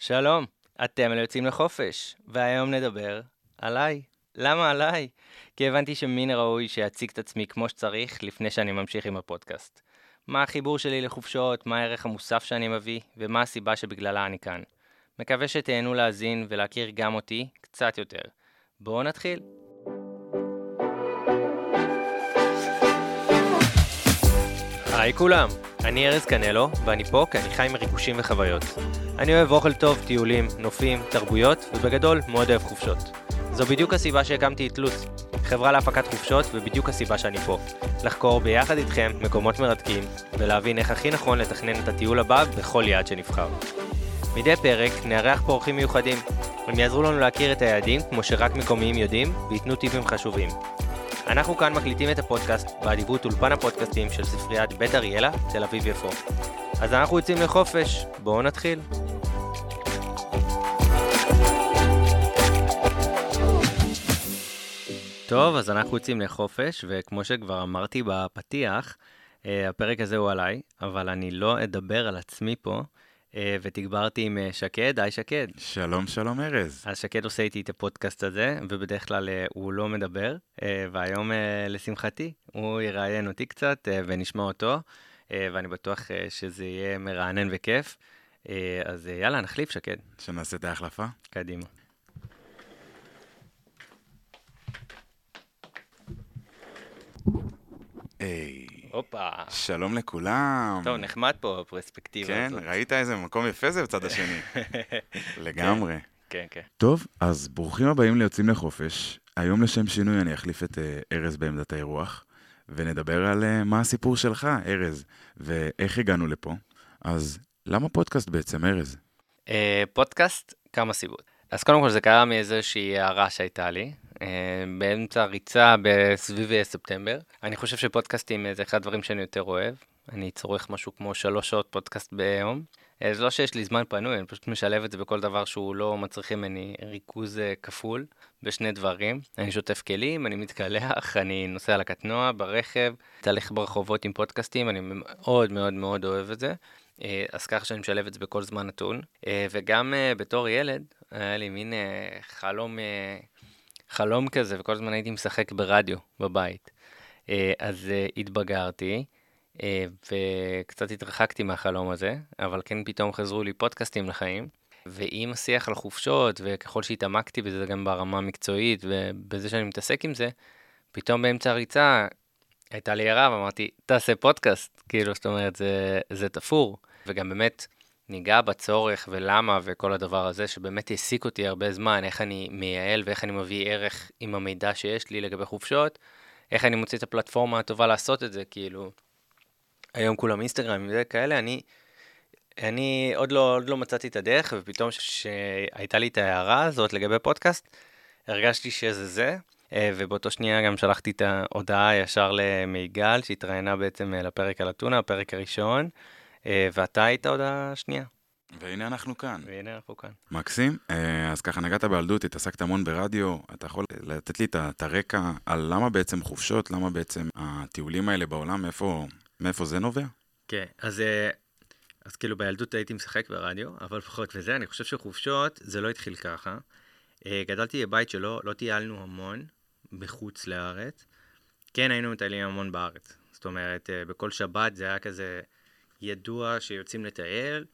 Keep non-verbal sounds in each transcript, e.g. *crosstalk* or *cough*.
שלום, אתם יוצאים לחופש, והיום נדבר עליי. למה עליי? כי הבנתי שמן הראוי שאציג את עצמי כמו שצריך לפני שאני ממשיך עם הפודקאסט. מה החיבור שלי לחופשות, מה הערך המוסף שאני מביא, ומה הסיבה שבגללה אני כאן. מקווה שתהנו להאזין ולהכיר גם אותי קצת יותר. בואו נתחיל. היי כולם, אני ארז קנלו, ואני פה כי אני חי עם ריגושים וחוויות. אני אוהב אוכל טוב, טיולים, נופים, תרבויות, ובגדול מאוד אוהב חופשות. זו בדיוק הסיבה שהקמתי את לוץ, חברה להפקת חופשות, ובדיוק הסיבה שאני פה. לחקור ביחד איתכם מקומות מרתקים, ולהבין איך הכי נכון לתכנן את הטיול הבא בכל יעד שנבחר. מדי פרק נארח פה אורחים מיוחדים. הם יעזרו לנו להכיר את היעדים כמו שרק מקומיים יודעים, וייתנו טיפים חשובים. אנחנו כאן מקליטים את הפודקאסט באדיבות אולפן הפודקאסטים של ספריית בית אריאלה, תל אביב יפו. אז אנחנו יוצאים לחופש, בואו נתחיל. טוב, אז אנחנו יוצאים לחופש, וכמו שכבר אמרתי בפתיח, אה, הפרק הזה הוא עליי, אבל אני לא אדבר על עצמי פה, אה, ותגברתי עם אה, שקד, היי שקד. שלום, שלום ארז. אז שקד עושה איתי את הפודקאסט הזה, ובדרך כלל הוא לא מדבר, והיום לשמחתי הוא יראיין אותי קצת ונשמע אותו, ואני בטוח שזה יהיה מרענן וכיף. אז יאללה, נחליף שקד. שנעשה את ההחלפה? קדימה. היי. הופה. שלום לכולם. טוב, נחמד פה הפרספקטיבה כן, הזאת. כן, ראית איזה מקום יפה זה בצד השני. *laughs* לגמרי. כן, כן. טוב, אז ברוכים הבאים ליוצאים לחופש. היום לשם שינוי אני אחליף את אה, ארז בעמדת האירוח, ונדבר על אה, מה הסיפור שלך, ארז, ואיך הגענו לפה. אז למה פודקאסט בעצם, ארז? אה, פודקאסט, כמה סיבות. אז קודם כל זה קרה מאיזושהי הערה שהייתה לי, באמצע ריצה בסביב ספטמבר. אני חושב שפודקאסטים זה אחד הדברים שאני יותר אוהב. אני צורך משהו כמו שלוש שעות פודקאסט ביום. אה, זה לא שיש לי זמן פנוי, אני פשוט משלב את זה בכל דבר שהוא לא מצריך ממני ריכוז אה, כפול בשני דברים. אני שוטף כלים, אני מתקלח, אני נוסע על הקטנוע, ברכב, תהלך ברחובות עם פודקאסטים, אני מאוד מאוד מאוד אוהב את זה. אז ככה שאני משלב את זה בכל זמן נתון. וגם בתור ילד, היה לי מין חלום חלום כזה, וכל הזמן הייתי משחק ברדיו בבית. אה, אז אה, התבגרתי, אה, וקצת התרחקתי מהחלום הזה, אבל כן פתאום חזרו לי פודקאסטים לחיים. ועם השיח על חופשות, וככל שהתעמקתי בזה גם ברמה המקצועית, ובזה שאני מתעסק עם זה, פתאום באמצע הריצה הייתה לי הערה ואמרתי, תעשה פודקאסט. כאילו, זאת אומרת, זה, זה תפור. וגם באמת, ניגע בצורך ולמה וכל הדבר הזה, שבאמת העסיק אותי הרבה זמן, איך אני מייעל ואיך אני מביא ערך עם המידע שיש לי לגבי חופשות, איך אני מוציא את הפלטפורמה הטובה לעשות את זה, כאילו, היום כולם אינסטגרם וכאלה, אני, אני עוד לא, עוד לא מצאתי את הדרך, ופתאום שהייתה לי את ההערה הזאת לגבי פודקאסט, הרגשתי שזה זה, אה, ובאותו שנייה גם שלחתי את ההודעה ישר למיגל, שהתראיינה בעצם אה, לפרק על אתונה, הפרק הראשון. אה, ואתה היית עוד השנייה. והנה אנחנו כאן. והנה אנחנו כאן. מקסים. אה, אז ככה נגעת בילדות, התעסקת המון ברדיו, אתה יכול לתת לי את הרקע על למה בעצם חופשות, למה בעצם הטיולים האלה בעולם, מאיפה, מאיפה זה נובע? כן, אז, אה, אז כאילו בילדות הייתי משחק ברדיו, אבל פחות וזה, אני חושב שחופשות זה לא התחיל ככה. גדלתי בבית שלא לא טיילנו המון בחוץ לארץ. כן היינו מטיילים המון בארץ. זאת אומרת, בכל שבת זה היה כזה... ידוע שיוצאים לטייל,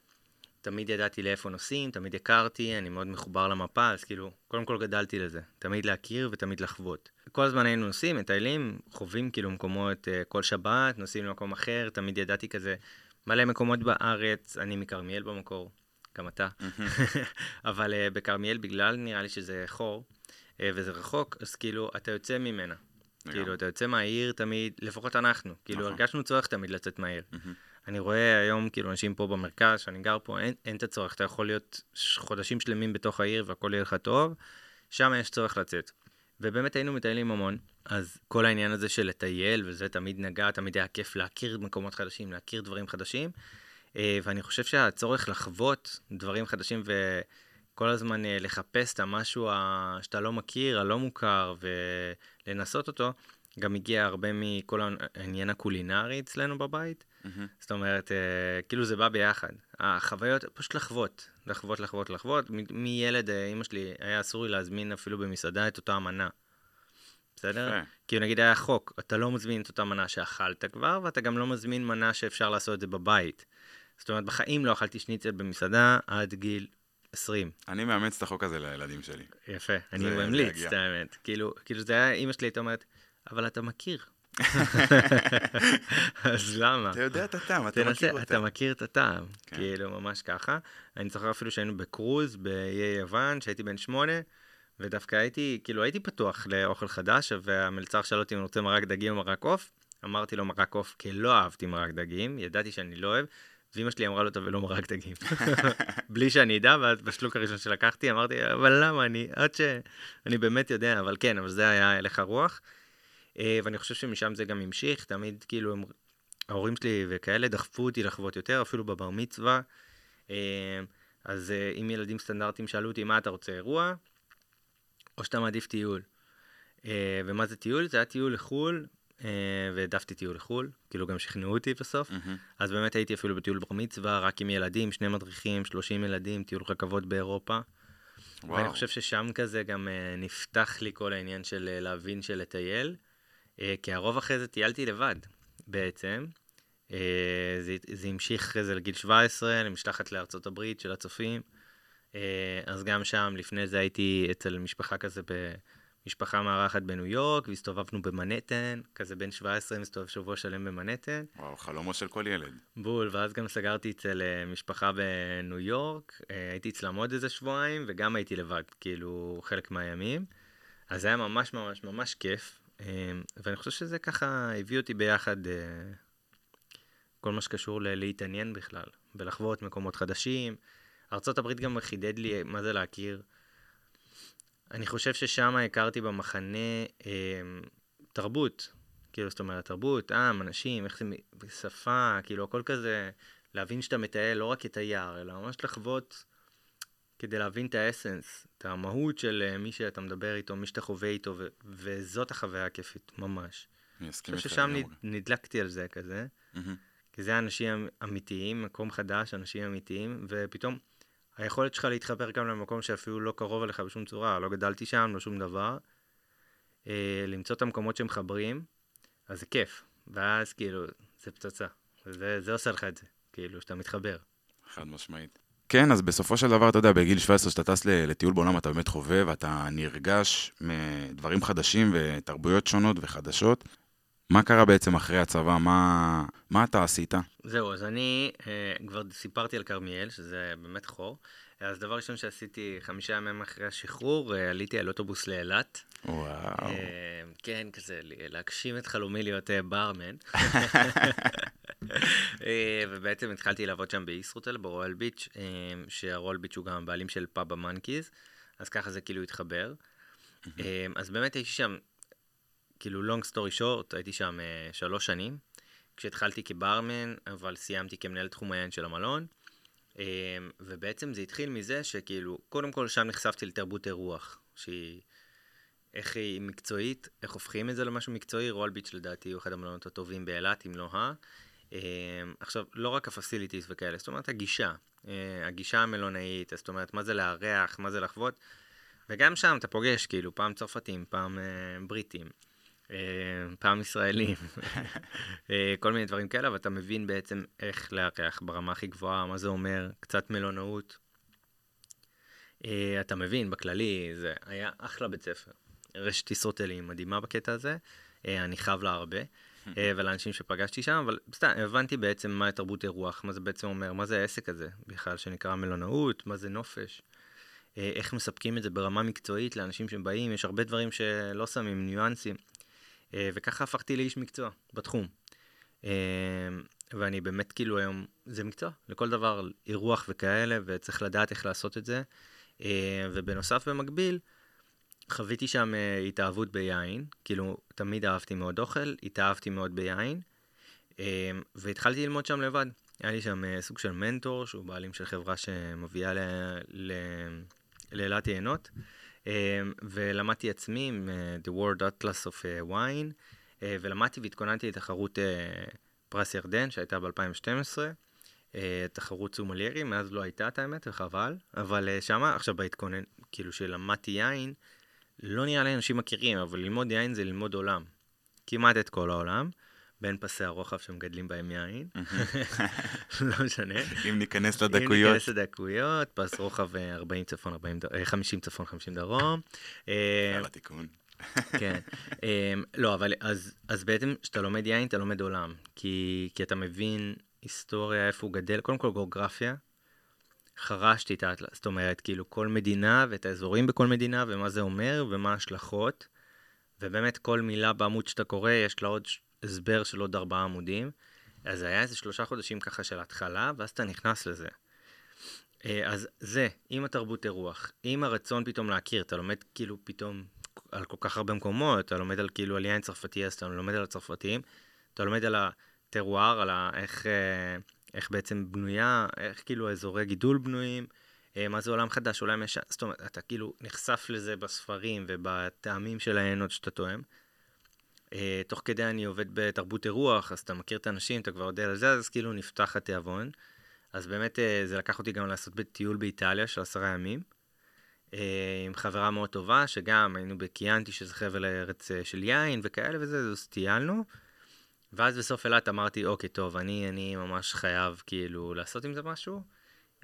תמיד ידעתי לאיפה נוסעים, תמיד הכרתי, אני מאוד מחובר למפה, אז כאילו, קודם כל גדלתי לזה. תמיד להכיר ותמיד לחוות. כל הזמן היינו נוסעים, מטיילים, חווים כאילו מקומות uh, כל שבת, נוסעים למקום אחר, תמיד ידעתי כזה מלא מקומות בארץ, אני מכרמיאל במקור, גם אתה. *laughs* אבל uh, בכרמיאל, בגלל נראה לי שזה חור, uh, וזה רחוק, אז כאילו, אתה יוצא ממנה. כאילו, אתה יוצא מהעיר תמיד, לפחות אנחנו, כאילו, נכון. הרגשנו צורך תמיד לצאת מהעיר. אני רואה היום כאילו אנשים פה במרכז, שאני גר פה, אין, אין את הצורך, אתה יכול להיות חודשים שלמים בתוך העיר והכל יהיה לך טוב, שם יש צורך לצאת. ובאמת היינו מטיילים המון, אז כל העניין הזה של לטייל, וזה תמיד נגע, תמיד היה כיף להכיר מקומות חדשים, להכיר דברים חדשים, אה, ואני חושב שהצורך לחוות דברים חדשים וכל הזמן אה, לחפש את המשהו שאתה לא מכיר, הלא מוכר, ולנסות אותו, גם הגיע הרבה מכל העניין הקולינרי אצלנו בבית. זאת אומרת, אה, כאילו זה בא ביחד. החוויות, פשוט לחוות, לחוות, לחוות, לחוות. מ- מילד, אה, אימא שלי, היה אסור לי להזמין אפילו במסעדה את אותה המנה. בסדר? יפה. כי נגיד היה חוק, אתה לא מזמין את אותה מנה שאכלת כבר, ואתה גם לא מזמין מנה שאפשר לעשות את זה בבית. זאת אומרת, בחיים לא אכלתי שניצל במסעדה עד גיל 20. אני מאמץ את החוק הזה לילדים שלי. יפה, אני ממליץ. את האמת. כאילו, כאילו זה היה, אימא שלי הייתה אומרת, אבל אתה מכיר. אז למה? אתה יודע את הטעם, אתה מכיר אתה אותה. מכיר את הטעם, כן. כאילו, ממש ככה. אני זוכר אפילו שהיינו בקרוז באיי יוון, שהייתי בן שמונה, ודווקא הייתי, כאילו, הייתי פתוח לאוכל חדש, והמלצר שאל אותי אם אני רוצה מרק דגים או מרק עוף, אמרתי לו מרק עוף, כי לא אהבתי מרק דגים, ידעתי שאני לא אוהב, ואמא שלי אמרה לו, טוב, ולא מרק דגים. *laughs* בלי שאני אדע, ואז בשלוק הראשון שלקחתי, אמרתי, אבל למה, אני, עד ש... אני באמת יודע, אבל כן, אבל זה היה הלך הרוח. אה, ואני חושב שמשם זה גם המשיך, תמיד כאילו הם, ההורים שלי וכאלה דחפו אותי לחוות יותר, אפילו בבר מצווה. אה, אז אה, אם ילדים סטנדרטיים שאלו אותי, מה אתה רוצה, אירוע? או שאתה מעדיף טיול. אה, ומה זה טיול? זה היה טיול לחו"ל, אה, והעדפתי טיול לחו"ל, כאילו גם שכנעו אותי בסוף. מהמם. אז באמת הייתי אפילו בטיול בר מצווה, רק עם ילדים, שני מדריכים, 30 ילדים, טיול רכבות באירופה. ואני וואו. חושב ששם כזה גם אה, נפתח לי כל העניין של אה, להבין של לטייל, אה, כי הרוב אחרי זה טיילתי לבד בעצם. אה, זה, זה המשיך אחרי זה לגיל 17, למשלחת לארצות הברית של הצופים. אה, אז גם שם, לפני זה הייתי אצל משפחה כזה במשפחה מארחת בניו יורק, והסתובבנו במנהטן, כזה בן 17 מסתובב שבוע שלם במנהטן. וואו, חלומו של כל ילד. בול, ואז גם סגרתי אצל אה, משפחה בניו יורק, אה, הייתי אצלם עוד איזה שבועיים, וגם הייתי לבד, כאילו, חלק מהימים. אז זה היה ממש ממש ממש כיף, אה, ואני חושב שזה ככה הביא אותי ביחד, אה, כל מה שקשור ל- להתעניין בכלל, ולחוות מקומות חדשים. ארה"ב גם חידד לי מה זה להכיר. אני חושב ששם הכרתי במחנה אה, תרבות, כאילו, זאת אומרת, תרבות, עם, אנשים, איך זה, שפה, כאילו, הכל כזה, להבין שאתה מטייל לא רק את היער, אלא ממש לחוות כדי להבין את האסנס, את המהות של אה, מי שאתה מדבר איתו, מי שאתה חווה איתו, ו- וזאת החוויה הכיפית, ממש. אני אני אסכים חושב איתך ששם לגמרי. נד- נדלקתי על זה כזה, מהמם. כי זה אנשים אמיתיים, מקום חדש, אנשים אמיתיים, ופתאום היכולת שלך להתחבר גם למקום שאפילו לא קרוב אליך בשום צורה, לא גדלתי שם, לא שום דבר, אה, למצוא את המקומות שמחברים, אז זה כיף, ואז כאילו, זה פצצה, זה, זה עושה לך את זה, כאילו, שאתה מתחבר. חד משמעית. כן, אז בסופו של דבר, אתה יודע, בגיל 17 שאתה טס לטיול בעולם, אתה באמת חווה ואתה נרגש מדברים חדשים ותרבויות שונות וחדשות. מה קרה בעצם אחרי הצבא? מה, מה אתה עשית? זהו, אז אני אה, כבר סיפרתי על כרמיאל, שזה באמת חור. אז דבר ראשון שעשיתי, חמישה ימים אחרי השחרור, אה, עליתי על אוטובוס לאילת. וואו. אה, כן, כזה, להגשים את חלומי להיות ברמן. *laughs* אה, ובעצם התחלתי לעבוד שם בישרוטל, ברואל ביץ', שהרואל ביץ' הוא גם הבעלים של פאב המאנקיז, אז ככה זה כאילו התחבר. אז באמת הייתי שם, כאילו long story short, הייתי שם שלוש שנים, כשהתחלתי כברמן, אבל סיימתי כמנהל תחום היין של המלון. אה, ובעצם זה התחיל מזה שכאילו, קודם כל שם נחשפתי לתרבות אירוח, שהיא... איך היא מקצועית, איך הופכים את זה למשהו מקצועי, רול ביץ' לדעתי הוא אחד המלונות הטובים באילת, אם לא ה. אה, עכשיו, לא רק הפסיליטיז וכאלה, זאת אומרת הגישה, אה, הגישה המלונאית, זאת אומרת מה זה לארח, מה זה לחוות, וגם שם אתה פוגש כאילו פעם צרפתים, פעם אה, בריטים, פעם ישראלים, אה, כל מיני דברים כאלה, ואתה מבין בעצם איך לארח ברמה הכי גבוהה, מה זה אומר, קצת מלונאות. אה, אתה מבין, בכללי, זה היה אחלה בית ספר. רשת ישרוטלי מדהימה בקטע הזה, אה, אני חייב לה הרבה, אה, *laughs* ולאנשים שפגשתי שם, אבל סתם, הבנתי בעצם מה תרבות אירוח, מה זה בעצם אומר, מה זה העסק הזה בכלל, שנקרא מלונאות, מה זה נופש, אה, איך מספקים את זה ברמה מקצועית לאנשים שבאים, יש הרבה דברים שלא שמים, ניואנסים, אה, וככה הפכתי לאיש מקצוע בתחום. אה, ואני באמת כאילו היום, זה מקצוע, לכל דבר, אירוח וכאלה, וצריך לדעת איך לעשות את זה. אה, ובנוסף, במקביל, חוויתי שם אה, התאהבות ביין, כאילו, תמיד אהבתי מאוד אוכל, התאהבתי מאוד ביין, אה, והתחלתי ללמוד שם לבד. היה לי שם אה, סוג של מנטור, שהוא בעלים של חברה שמביאה ל- ל- לאילת יינות, אה, ולמדתי עצמי עם אה, The World Atlas of אה, Wine, אה, ולמדתי והתכוננתי לתחרות פרס ירדן, שהייתה ב-2012. אה, תחרות סומליירי, מאז לא הייתה את האמת, וחבל. אבל שמה, עכשיו בהתכונן, כאילו שלמדתי יין, לא נראה לי אנשים מכירים, אבל ללמוד יין זה ללמוד עולם. כמעט את כל העולם. בין פסי הרוחב שמגדלים בהם יין, לא משנה. אם ניכנס אם לדקויות. ניכנס לדקויות, פס רוחב אה, 40 צפון, 40, ד- אה, 50 צפון, 50 דרום. אה, יאללה, תיקון. *laughs* כן. אה, לא, אבל אז, אז בעצם כשאתה לומד יין, אתה לומד עולם. כי, כי אתה מבין היסטוריה, איפה הוא גדל, קודם כל גיאוגרפיה. חרשתי את האטלס, זאת אומרת, כאילו כל מדינה ואת האזורים בכל מדינה ומה זה אומר ומה ההשלכות. ובאמת כל מילה בעמוד שאתה קורא, יש לה עוד הסבר של עוד ארבעה עמודים. אז היה איזה שלושה חודשים ככה של התחלה, ואז אתה נכנס לזה. אה, אז זה, עם התרבות אירוח, עם הרצון פתאום להכיר, אתה לומד כאילו פתאום על כל כך הרבה מקומות, אתה לומד על כאילו על יין צרפתי, אז אתה לומד על הצרפתים, אתה לומד על הטרואר, על איך, אה, איך בעצם בנויה, איך כאילו אזורי גידול בנויים, אה, מה זה עולם חדש, עולם ישן, זאת אומרת, אתה כאילו נחשף לזה בספרים ובטעמים של העיינות שאתה טועם. אה, תוך כדי אני עובד בתרבות אירוח, אז אתה מכיר את האנשים, אתה כבר יודע על זה, אז כאילו נפתח התיאבון. אז באמת אה, זה לקח אותי גם לעשות טיול באיטליה של עשרה ימים, אה, עם חברה מאוד טובה, שגם היינו בקיאנטי, שזה חבל ארץ של יין וכאלה וזה, אז טיילנו. ואז בסוף אילת אמרתי, אוקיי, טוב, אני, אני ממש חייב כאילו לעשות עם זה משהו.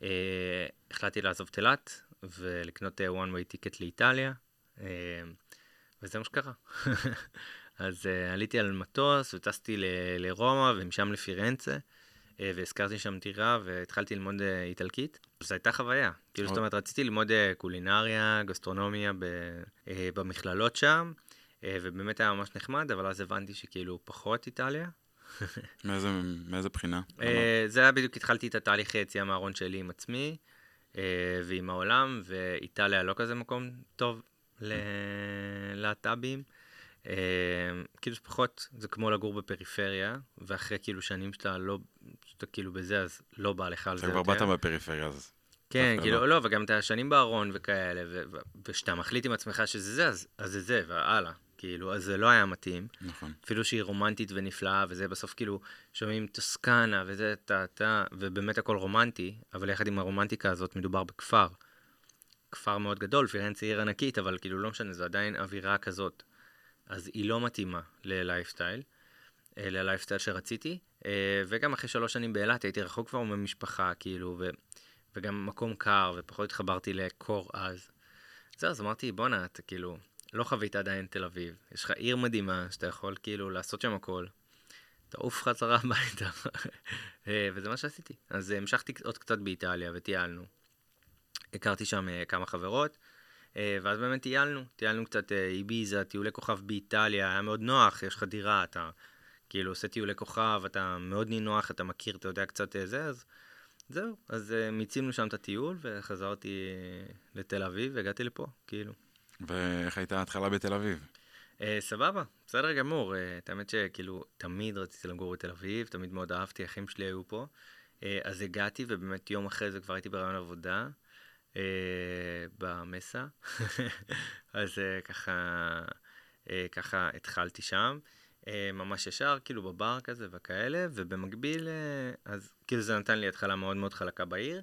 אה, החלטתי לעזוב את אילת ולקנות one way ticket לאיטליה, אה, וזה מה שקרה. *laughs* אז uh, עליתי על מטוס וטסתי ל- לרומא ומשם לפירנצה, uh, והזכרתי שם דירה והתחלתי ללמוד uh, איטלקית. זו הייתה חוויה. כאילו, זאת אוקיי. אומרת, רציתי ללמוד uh, קולינריה, גסטרונומיה ב, uh, במכללות שם, uh, ובאמת היה ממש נחמד, אבל אז הבנתי שכאילו פחות איטליה. *laughs* מאיזה מאיזה בחינה? Uh, זה היה בדיוק, התחלתי את התהליך היציאה מהארון שלי עם עצמי uh, ועם העולם, ואיטליה לא כזה מקום טוב ללהט"בים. Uh, כאילו זה פחות, זה כמו לגור בפריפריה, ואחרי כאילו שנים שאתה לא, שאתה כאילו בזה, אז לא בא לך על זה אתה יותר. כבר באת בפריפריה, אז... כן, כאילו, לא. וגם את השנים בארון וכאלה, וכשאתה מחליט עם עצמך שזה זה, אז, אז זה זה, והלאה. כאילו, אז זה לא היה מתאים. נכון. אפילו שהיא רומנטית ונפלאה, וזה בסוף כאילו, שומעים טוסקנה, וזה טה-טה, ובאמת הכל רומנטי, אבל יחד עם הרומנטיקה הזאת מדובר בכפר. כפר מאוד גדול, פירנצה עיר ענקית, אבל כאילו לא משנה, זו עדיין אווירה כזאת. אז היא לא מתאימה ללייפסטייל, אה, ללייפסטייל שרציתי, אה, וגם אחרי שלוש שנים באילת הייתי רחוק כבר ממשפחה, כאילו, ו... וגם מקום קר, ופחות התחברתי לקור אז. זהו, אז אמרתי, בואנה, אתה כאילו, לא חווית עדיין תל אביב. יש לך עיר מדהימה, שאתה יכול כאילו לעשות שם הכל. תעוף חזרה הביתה. אה, וזה מה שעשיתי. אז המשכתי עוד קצת באיטליה וטיילנו. הכרתי שם כמה חברות, ואז באמת טיילנו. טיילנו קצת אה, איביזה, טיולי כוכב באיטליה, היה מאוד נוח, יש לך דירה, אתה כאילו עושה טיולי כוכב, אתה מאוד נינוח, אתה מכיר, אתה יודע קצת אה, זה, אז זהו. אז אה, מיצינו שם את הטיול, וחזרתי אה, לתל אביב, והגעתי לפה, כאילו. ואיך הייתה ההתחלה בתל אביב? אה, סבבה, בסדר גמור. אה, את האמת שכאילו, תמיד רציתי לגור בתל אביב, תמיד מאוד אהבתי, אחים שלי היו פה. אה, אז הגעתי, ובאמת יום אחרי זה כבר הייתי ברעיון עבודה, אה, במסה. *laughs* אז אה, ככה, אה, ככה התחלתי שם. אה, ממש ישר, כאילו בבר כזה וכאלה, ובמקביל, אה, אז כאילו זה נתן לי התחלה מאוד מאוד חלקה בעיר.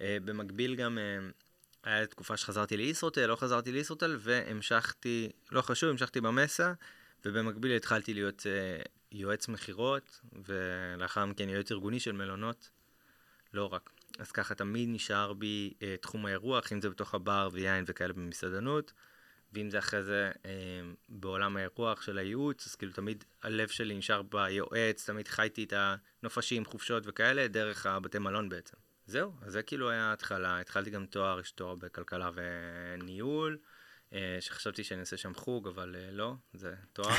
אה, במקביל גם אה, היה תקופה שחזרתי לישרוטל, לא חזרתי לישרוטל, והמשכתי, לא חשוב, המשכתי במסה, ובמקביל התחלתי להיות אה, יועץ מכירות, ולאחר מכן יועץ ארגוני של מלונות, לא רק. אז ככה תמיד נשאר בי אה, תחום האירוח, אם זה בתוך הבר ויין וכאלה במסעדנות, ואם זה אחרי זה אה, בעולם האירוח של הייעוץ, אז כאילו תמיד הלב שלי נשאר ביועץ, תמיד חייתי את הנופשים, חופשות וכאלה, דרך הבתי מלון בעצם. זהו, אז זה כאילו היה ההתחלה, התחלתי גם תואר, יש תואר בכלכלה וניהול, אה, שחשבתי שאני אעשה שם חוג, אבל אה, לא, זה תואר.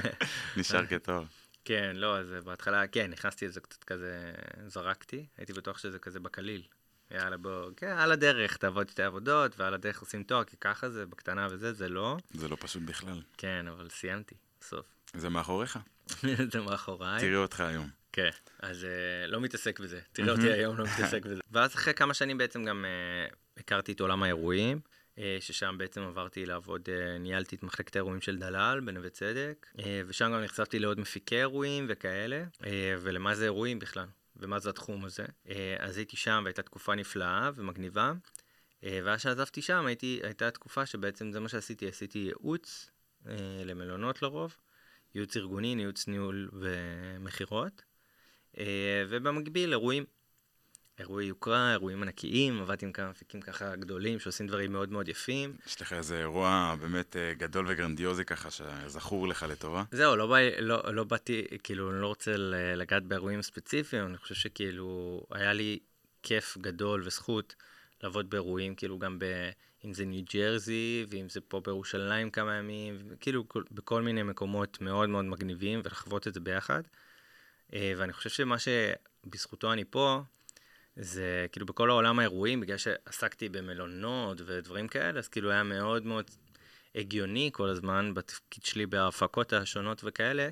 *laughs* נשאר כתואר. כן, לא, אז בהתחלה, כן, נכנסתי לזה קצת כזה, זרקתי, הייתי בטוח שזה כזה בקליל. יאללה, בוא, כן, על הדרך, תעבוד שתי עבודות, ועל הדרך עושים תואר, כי ככה זה, בקטנה וזה, זה לא. זה לא פשוט בכלל. כן, אבל סיימתי, בסוף. זה מאחוריך. *laughs* זה מאחוריי. תראי אותך היום. כן, אז uh, לא מתעסק בזה. תראה אותי היום, לא מתעסק בזה. *laughs* ואז אחרי כמה שנים בעצם גם uh, הכרתי את עולם האירועים. אה, ששם בעצם עברתי לעבוד, אה, ניהלתי את מחלקת האירועים של דלאל בנווה צדק, אה, ושם גם נחשפתי לעוד מפיקי אירועים וכאלה, ולמה זה אירועים בכלל, ומה זה התחום הזה. אז הייתי שם והייתה תקופה נפלאה ומגניבה, ואז שעזבתי שם הייתי, הייתה תקופה שבעצם זה מה שעשיתי, עשיתי ייעוץ למלונות לרוב, ייעוץ ארגוני, ייעוץ ניהול ומכירות, ובמקביל אירועים. אירועי יוקרה, אירועים ענקיים, עבדתי עם כמה מפיקים ככה גדולים שעושים דברים מאוד מאוד יפים. יש לך איזה אירוע באמת אה, גדול וגרנדיוזי ככה שזכור לך לטובה? זהו, לא, בא, לא, לא באתי, כאילו, אני לא רוצה לגעת באירועים ספציפיים, אני חושב שכאילו, היה לי כיף גדול וזכות לעבוד באירועים, כאילו גם ב... אם זה ניו ג'רזי, ואם זה פה בירושלים כמה ימים, כאילו בכל מיני מקומות מאוד מאוד מגניבים, ולחוות את זה ביחד. אה, ואני חושב שמה שבזכותו אני פה, זה כאילו בכל העולם האירועים, בגלל שעסקתי במלונות ודברים כאלה, אז כאילו היה מאוד מאוד הגיוני כל הזמן בתפקיד שלי בהפקות השונות וכאלה,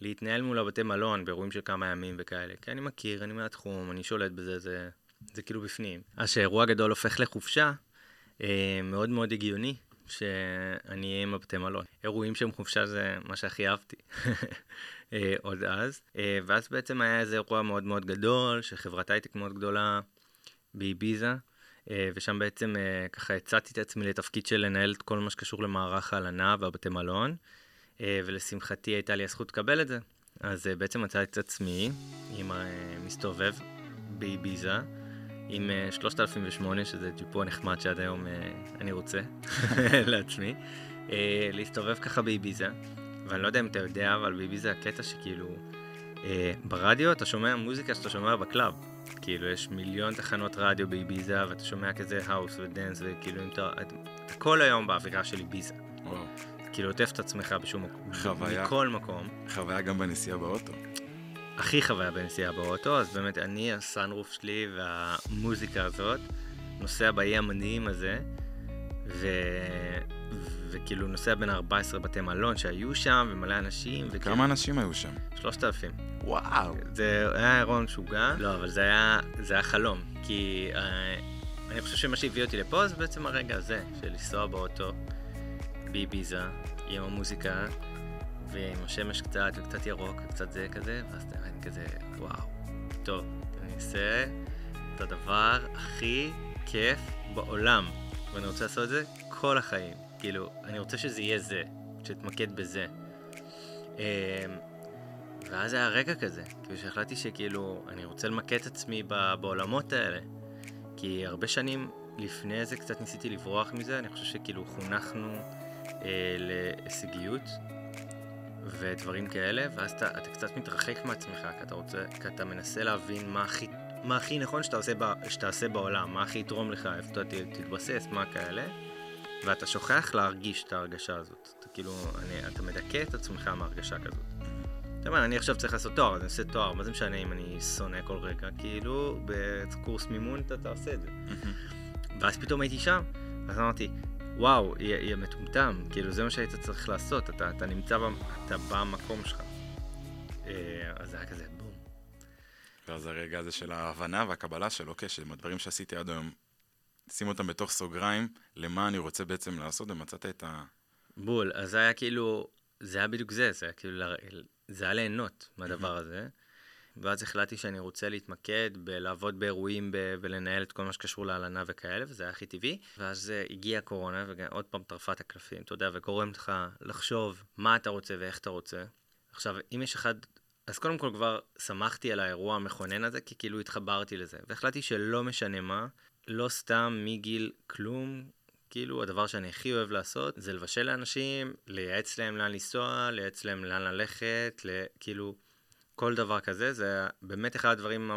להתנהל מול הבתי מלון באירועים של כמה ימים וכאלה. כי אני מכיר, אני מהתחום, אני שולט בזה, זה, זה כאילו בפנים. אז כשאירוע גדול הופך לחופשה, אה, מאוד מאוד הגיוני שאני אהיה עם הבתי מלון. אירועים שהם חופשה זה מה שהכי אהבתי. *laughs* אה, עוד אז. אה, ואז בעצם היה איזה אירוע מאוד מאוד גדול, של חברת הייטק מאוד גדולה באביזה, אה, ושם בעצם ככה הצעתי את עצמי לתפקיד של לנהל את כל מה שקשור למערך ההלנה והבתי מלון, ולשמחתי הייתה לי הזכות לקבל את זה. אז בעצם מצאתי את עצמי עם מסתובב באביזה. עם 3008, שזה ג'יפו נחמד שעד היום אני רוצה *laughs* לעצמי, להסתובב ככה באיביזה. ואני לא יודע אם אתה יודע, אבל באיביזה הקטע שכאילו, אה, ברדיו אתה שומע מוזיקה שאתה שומע בקלאב. כאילו, יש מיליון תחנות רדיו באיביזה, ואתה שומע כזה האוס ודאנס, וכאילו, אם אתה, אתה כל היום באווירה של איביזה. וואו. כאילו, עוטף את עצמך בשום מקום. חוויה. מכל מקום. חוויה גם בנסיעה באוטו. הכי חוויה בנסיעה באוטו, אז באמת, אני, ה sunroof שלי והמוזיקה הזאת, נוסע באי המדהים הזה, ו... וכאילו נוסע בין 14 בתי מלון שהיו שם, ומלא אנשים. וכאילו... כמה אנשים היו שם? 3,000. וואו. זה היה אירון משוגע. לא, אבל זה היה, זה היה חלום. כי אה, אני חושב שמה שהביא אותי לפה זה בעצם הרגע הזה, של לנסוע באוטו, באביזה, עם המוזיקה, ועם השמש קצת, וקצת ירוק, וקצת זה כזה, ואז אתה מבין כזה, וואו. טוב, אני אעשה את הדבר הכי כיף בעולם, ואני רוצה לעשות את זה כל החיים. כאילו, אני רוצה שזה יהיה זה, שתתמקד בזה. אמ, ואז היה רגע כזה, כאילו שהחלטתי שכאילו, אני רוצה למקד את עצמי בעולמות האלה. כי הרבה שנים לפני זה קצת ניסיתי לברוח מזה, אני חושב שכאילו חונכנו אה, להישגיות ודברים כאלה, ואז אתה, אתה קצת מתרחק מעצמך, כי אתה רוצה, כי אתה מנסה להבין מה הכי, מה הכי נכון שאתה עושה, שתעשה בעולם, מה הכי יתרום לך, איפה אתה תתבסס, מה כאלה. ואתה שוכח להרגיש את ההרגשה הזאת. אתה כאילו, אני, אתה מדכא את עצמך מהרגשה כזאת. אתה אומר, אני עכשיו צריך לעשות תואר, אז אני עושה תואר, מה זה משנה אם אני שונא כל רגע? כאילו, בקורס מימון אתה תעשה את זה. ואז פתאום הייתי שם, אז אמרתי, וואו, יהיה, מטומטם, כאילו זה מה שהיית צריך לעשות, אתה, אתה נמצא, אתה במקום שלך. אה, אז זה היה כזה בום. ואז הרגע הזה של ההבנה והקבלה של אוקיי, הדברים שעשיתי עד היום שים אותם בתוך סוגריים, למה אני רוצה בעצם לעשות, ומצאת את ה... בול, אז זה היה כאילו, זה היה בדיוק זה, זה היה כאילו, זה היה ליהנות מהדבר הזה. ואז החלטתי שאני רוצה להתמקד בלעבוד באירועים ב- ולנהל את כל מה שקשור להלנה וכאלה, וזה היה הכי טבעי. ואז uh, הגיעה הקורונה, ועוד פעם טרפה את הקלפים, אתה יודע, וגורמת לך לחשוב מה אתה רוצה ואיך אתה רוצה. עכשיו, אם יש אחד... אז קודם כל כבר שמחתי על האירוע המכונן הזה, כי כאילו התחברתי לזה. והחלטתי שלא משנה מה, לא סתם מגיל כלום, כאילו הדבר שאני הכי אוהב לעשות זה לבשל לאנשים, לייעץ להם לאן לנסוע, לייעץ להם לאן ללכת, כאילו כל דבר כזה, זה באמת אחד הדברים,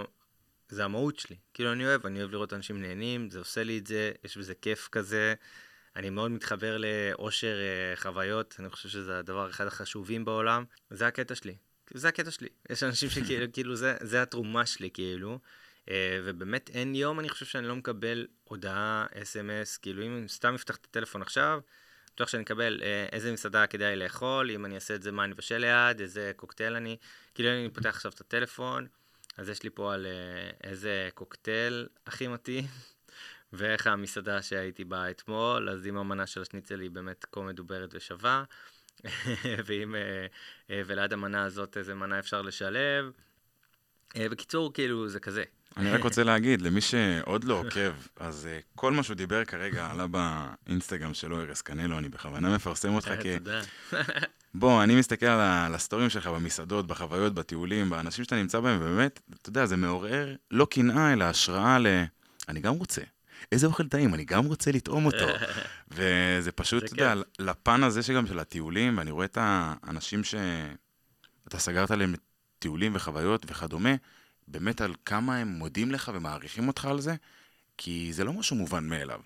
זה המהות שלי. כאילו אני אוהב, אני אוהב לראות אנשים נהנים, זה עושה לי את זה, יש בזה כיף כזה. אני מאוד מתחבר לאושר אה, חוויות, אני חושב שזה הדבר אחד החשובים בעולם, זה הקטע שלי. זה הקטע שלי. יש אנשים שכאילו, *laughs* כאילו זה, זה התרומה שלי, כאילו. אה, ובאמת אין יום, אני חושב שאני לא מקבל הודעה, אס.אם.אס, כאילו אם סתם אפתח את הטלפון עכשיו, בטוח שאני אקבל אה, איזה מסעדה כדאי לאכול, אם אני אעשה את זה, מה אני אבשל ליד, איזה קוקטייל אני, כאילו אני פותח עכשיו את הטלפון, אז יש לי פה על אה, איזה קוקטייל הכי מתאים, *laughs* ואיך המסעדה שהייתי בה אתמול, אז אם המנה של השניצל היא באמת כה מדוברת ושווה, *laughs* ואם, וליד המנה הזאת איזה מנה אפשר לשלב. בקיצור, כאילו, זה כזה. אני רק רוצה להגיד, למי שעוד לא עוקב, אז uh, כל מה שהוא דיבר כרגע עלה באינסטגרם שלו, ארז קנלו, אני בכוונה מפרסם אותך כי... תודה. *laughs* בוא, אני מסתכל על, ה- על הסטורים שלך במסעדות, בחוויות, בטיולים, באנשים שאתה נמצא בהם, ובאמת, אתה יודע, זה מעורר לא קנאה, אלא השראה ל... אני גם רוצה. איזה אוכל טעים, אני גם רוצה לטעום אותו. *laughs* וזה פשוט, אתה יודע, לפן הזה שגם של הטיולים, ואני רואה את האנשים ש... אתה סגרת להם טיולים וחוויות וכדומה, באמת על כמה הם מודים לך ומעריכים אותך על זה, כי זה לא משהו מובן מאליו.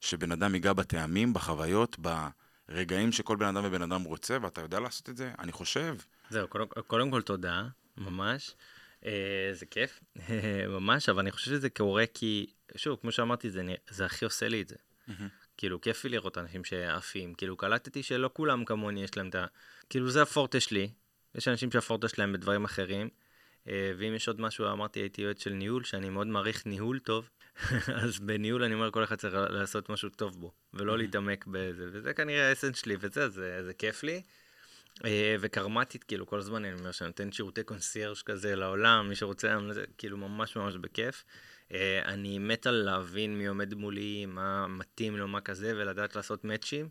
שבן אדם ייגע בטעמים, בחוויות, ברגעים שכל בן אדם ובן אדם רוצה, ואתה יודע לעשות את זה, אני חושב. זהו, קודם, קודם כל תודה, ממש. אה, זה כיף, *laughs* ממש, אבל אני חושב שזה קורה כי, שוב, כמו שאמרתי, זה, זה הכי עושה לי את זה. כאילו, כיף לי לראות אנשים שעפים. כאילו, קלטתי שלא כולם כמוני יש להם את ה... כאילו, זה הפורטה שלי. יש אנשים שהפורטה שלהם בדברים אחרים. אה, ואם יש עוד משהו, אמרתי, הייתי יועץ של ניהול, שאני מאוד מעריך ניהול טוב. *laughs* אז בניהול אני אומר, כל אחד צריך לעשות משהו טוב בו, ולא להתעמק בזה. וזה כנראה האסנס שלי וזה, זה, זה כיף לי. אה, וקרמטית, כאילו, כל הזמן אני אומר שאני נותן שירותי קונסיירג' כזה לעולם, מי שרוצה, כאילו ממש ממש בכיף. אה, אני מת על להבין מי עומד מולי, מה מתאים לו, מה כזה, ולדעת לעשות מאצ'ים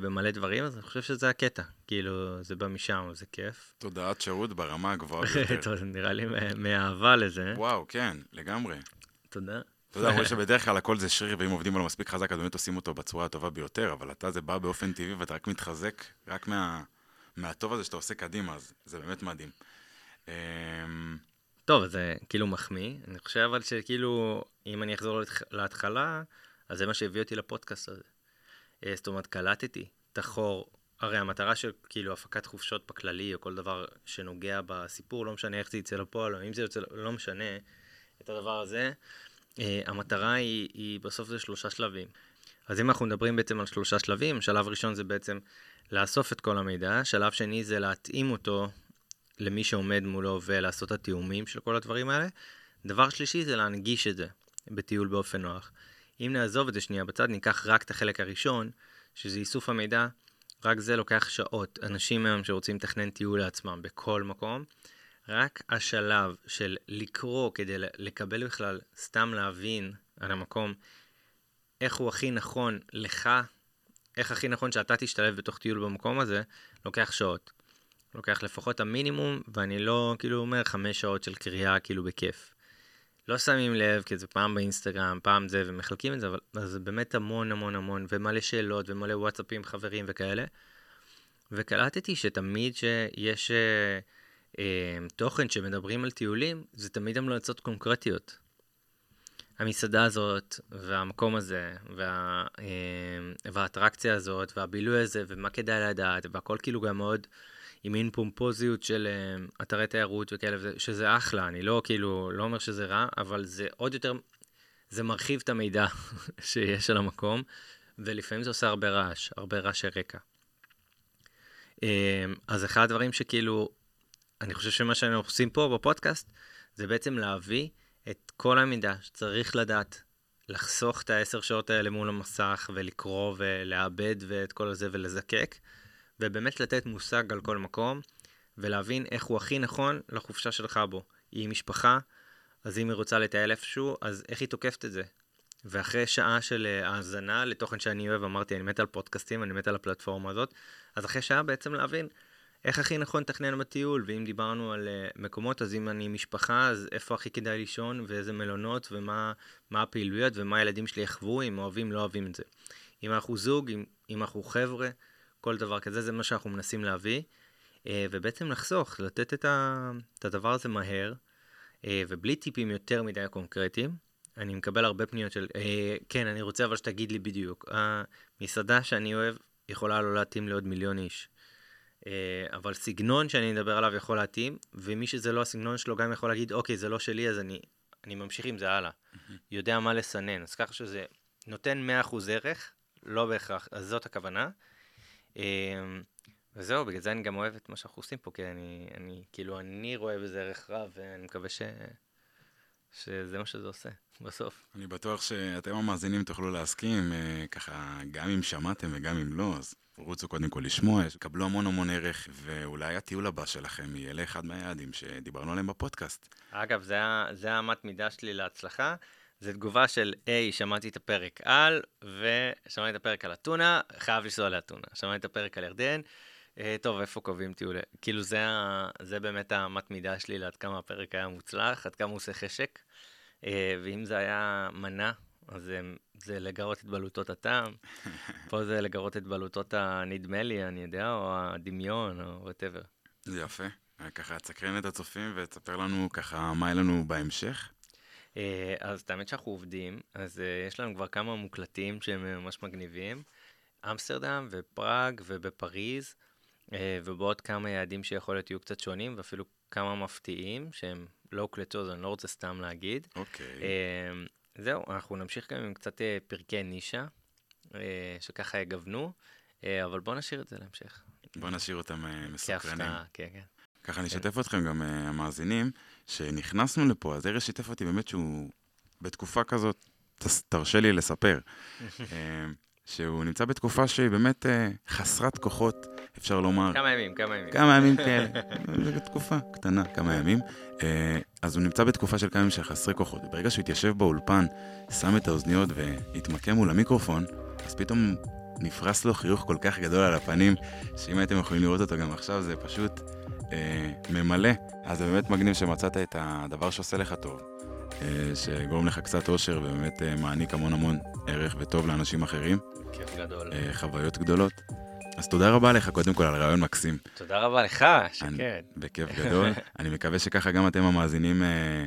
במלא דברים, אז אני חושב שזה הקטע. כאילו, זה בא משם, זה כיף. תודעת שירות ברמה הגבוהה *laughs* ביותר. נראה לי מאהבה לזה. וואו, כן, לגמרי. תודה. אתה יודע, רואה שבדרך כלל הכל זה שריר, ואם עובדים עליו מספיק חזק, אז באמת עושים אותו בצורה הטובה ביותר, אבל אתה זה בא באופן טבעי ואתה רק מתחזק, רק מה, מהטוב הזה שאתה עושה קדימה, אז זה באמת מדהים. אמ, טוב, זה כאילו מחמיא. אני חושב אבל שכאילו, אם אני אחזור להתח- להתחלה, אז זה מה שהביא אותי לפודקאסט הזה. אה, זאת אומרת, קלטתי את החור. הרי המטרה של כאילו הפקת חופשות בכללי, או כל דבר שנוגע בסיפור, לא משנה איך זה יצא לפועל, או אם זה יוצא, לא משנה את הדבר הזה, אה, המטרה היא, היא בסוף זה שלושה שלבים. אז אם אנחנו מדברים בעצם על שלושה שלבים, שלב ראשון זה בעצם לאסוף את כל המידע, שלב שני זה להתאים אותו למי שעומד מולו ולעשות את התיאומים של כל הדברים האלה. דבר שלישי זה להנגיש את זה בטיול באופן נוח. אם נעזוב את זה שנייה בצד, ניקח רק את החלק הראשון, שזה איסוף המידע, רק זה לוקח שעות. אנשים היום שרוצים לתכנן טיול לעצמם בכל מקום, רק השלב של לקרוא כדי לקבל בכלל, סתם להבין על המקום, איך הוא הכי נכון לך, איך הכי נכון שאתה תשתלב בתוך טיול במקום הזה, לוקח שעות. לוקח לפחות המינימום, ואני לא כאילו אומר חמש שעות של קריאה כאילו בכיף. לא שמים לב, כי זה פעם באינסטגרם, פעם זה, ומחלקים את זה, אבל זה באמת המון המון המון, ומלא שאלות, ומלא וואטסאפים, חברים וכאלה. וקלטתי שתמיד שיש אה, אה, תוכן שמדברים על טיולים, זה תמיד המלצות קונקרטיות. המסעדה הזאת, והמקום הזה, וה, אה, והאטרקציה הזאת, והבילוי הזה, ומה כדאי לדעת, והכל כאילו גם מאוד עם מין פומפוזיות של אה, אתרי תיירות וכאלה, שזה אחלה, אני לא כאילו, לא אומר שזה רע, אבל זה עוד יותר, זה מרחיב את המידע *laughs* שיש על המקום, ולפעמים זה עושה הרבה רעש, הרבה רעשי רקע. אה, אז אחד הדברים שכאילו, אני חושב שמה שאנחנו עושים פה בפודקאסט, זה בעצם להביא את כל המידע שצריך לדעת, לחסוך את העשר שעות האלה מול המסך ולקרוא ולעבד ואת כל זה ולזקק, ובאמת לתת מושג על כל מקום, ולהבין איך הוא הכי נכון לחופשה שלך בו. היא משפחה, אז אם היא רוצה לטייל איפשהו, אז איך היא תוקפת את זה? ואחרי שעה של אה, האזנה לתוכן שאני אוהב, אמרתי, אני מת על פודקאסטים, אני מת על הפלטפורמה הזאת, אז אחרי שעה בעצם להבין איך הכי נכון לתכנן בטיול, ואם דיברנו על uh, מקומות, אז אם אני משפחה, אז איפה הכי כדאי לישון, ואיזה מלונות, ומה מה הפעילויות, ומה הילדים שלי יחוו, אם אוהבים, לא אוהבים את זה. אם אנחנו זוג, אם, אם אנחנו חבר'ה, כל דבר כזה, זה מה שאנחנו מנסים להביא, uh, ובעצם לחסוך, לתת את, ה, את הדבר הזה מהר, uh, ובלי טיפים יותר מדי קונקרטיים. אני מקבל הרבה פניות של, uh, כן, אני רוצה אבל שתגיד לי בדיוק. המסעדה שאני אוהב יכולה לא להתאים לעוד מיליון איש. אה, אבל סגנון שאני מדבר עליו יכול להתאים, ומי שזה לא הסגנון שלו גם יכול להגיד, אוקיי, זה לא שלי, אז אני, אני ממשיך עם זה הלאה. יודע מה לסנן, אז ככה שזה נותן 100% ערך, לא בהכרח, אז זאת הכוונה. אה, וזהו, בגלל זה אני גם אוהב את מה שאנחנו עושים פה, כי אני, אני כאילו, אני רואה בזה ערך רב, ואני מקווה ש... שזה מה שזה עושה, בסוף. אני בטוח שאתם המאזינים תוכלו להסכים, אה, ככה, גם אם שמעתם וגם אם לא, אז רוצו קודם כל לשמוע, קבלו המון המון ערך, ואולי הטיול הבא שלכם יהיה לאחד מהיעדים שדיברנו עליהם בפודקאסט. אגב, זה, זה האמת מידה שלי להצלחה. זה תגובה של, היי, שמעתי את הפרק על, ושמעתי את הפרק על אתונה, חייב לנסוע לאתונה. שמעתי את הפרק על ירדן, אה, טוב, איפה קובעים טיול? כאילו, זה, זה באמת האמת מידה שלי לעד כמה הפרק היה מוצלח, עד כמה הוא עושה חשק. אה, ואם זה היה מנה, אז זה, זה לגרות את בלוטות הטעם. *laughs* פה זה לגרות את בלוטות הנדמה לי, אני יודע, או הדמיון, או whatever. זה יפה. ככה תסקרן את הצופים ותספר לנו ככה מה יהיה לנו בהמשך. אה, אז את האמת שאנחנו עובדים, אז אה, יש לנו כבר כמה מוקלטים שהם אה, ממש מגניבים. אמסטרדם ופראג ובפריז, ובעוד כמה יעדים שיכול להיות יהיו קצת שונים, ואפילו כמה מפתיעים שהם לא הוקלטו, אז אני לא רוצה סתם להגיד. אוקיי. זהו, אנחנו נמשיך גם עם קצת פרקי נישה, שככה יגוונו, אבל בואו נשאיר את זה להמשך. בואו נשאיר אותם מסוקרנים. כהפתעה, כן, כן. ככה אני אשתף אתכם גם, המאזינים, שנכנסנו לפה, אז ארז שיתף אותי באמת שהוא בתקופה כזאת, תרשה לי לספר, *laughs* אה, שהוא נמצא בתקופה שהיא באמת אה, חסרת כוחות, אפשר לומר. כמה ימים, כמה ימים. כמה ימים *laughs* כאלה, זו תקופה קטנה, כמה ימים. אה, אז הוא נמצא בתקופה של כמה ימים של חסרי כוחות. ברגע שהוא התיישב באולפן, שם את האוזניות והתמקם מול המיקרופון, אז פתאום נפרס לו חיוך כל כך גדול על הפנים, שאם הייתם יכולים לראות אותו גם עכשיו, זה פשוט אה, ממלא. אז זה באמת מגניב שמצאת את הדבר שעושה לך טוב, אה, שגורם לך קצת אושר ובאמת אה, מעניק המון המון ערך וטוב לאנשים אחרים. כיף גדול. אה, חוויות גדולות. אז תודה רבה לך קודם כל על רעיון מקסים. תודה רבה לך, שקד. בכיף גדול. *laughs* אני מקווה שככה גם אתם המאזינים אה,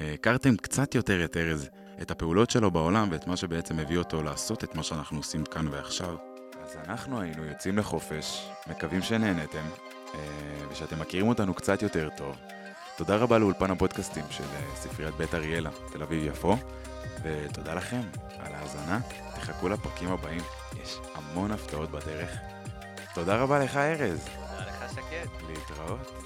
אה, הכרתם קצת יותר את ארז, את הפעולות שלו בעולם ואת מה שבעצם הביא אותו לעשות את מה שאנחנו עושים כאן ועכשיו. אז אנחנו היינו יוצאים לחופש, מקווים שנהנתם, ושאתם מכירים אותנו קצת יותר טוב. תודה רבה לאולפן הפודקאסטים של אה, ספריית בית אריאלה, תל אביב-יפו, ותודה לכם על ההאזנה. תחכו לפרקים הבאים, יש המון הפתעות בדרך. תודה רבה לך, ארז. תודה לך, שקד. להתראות.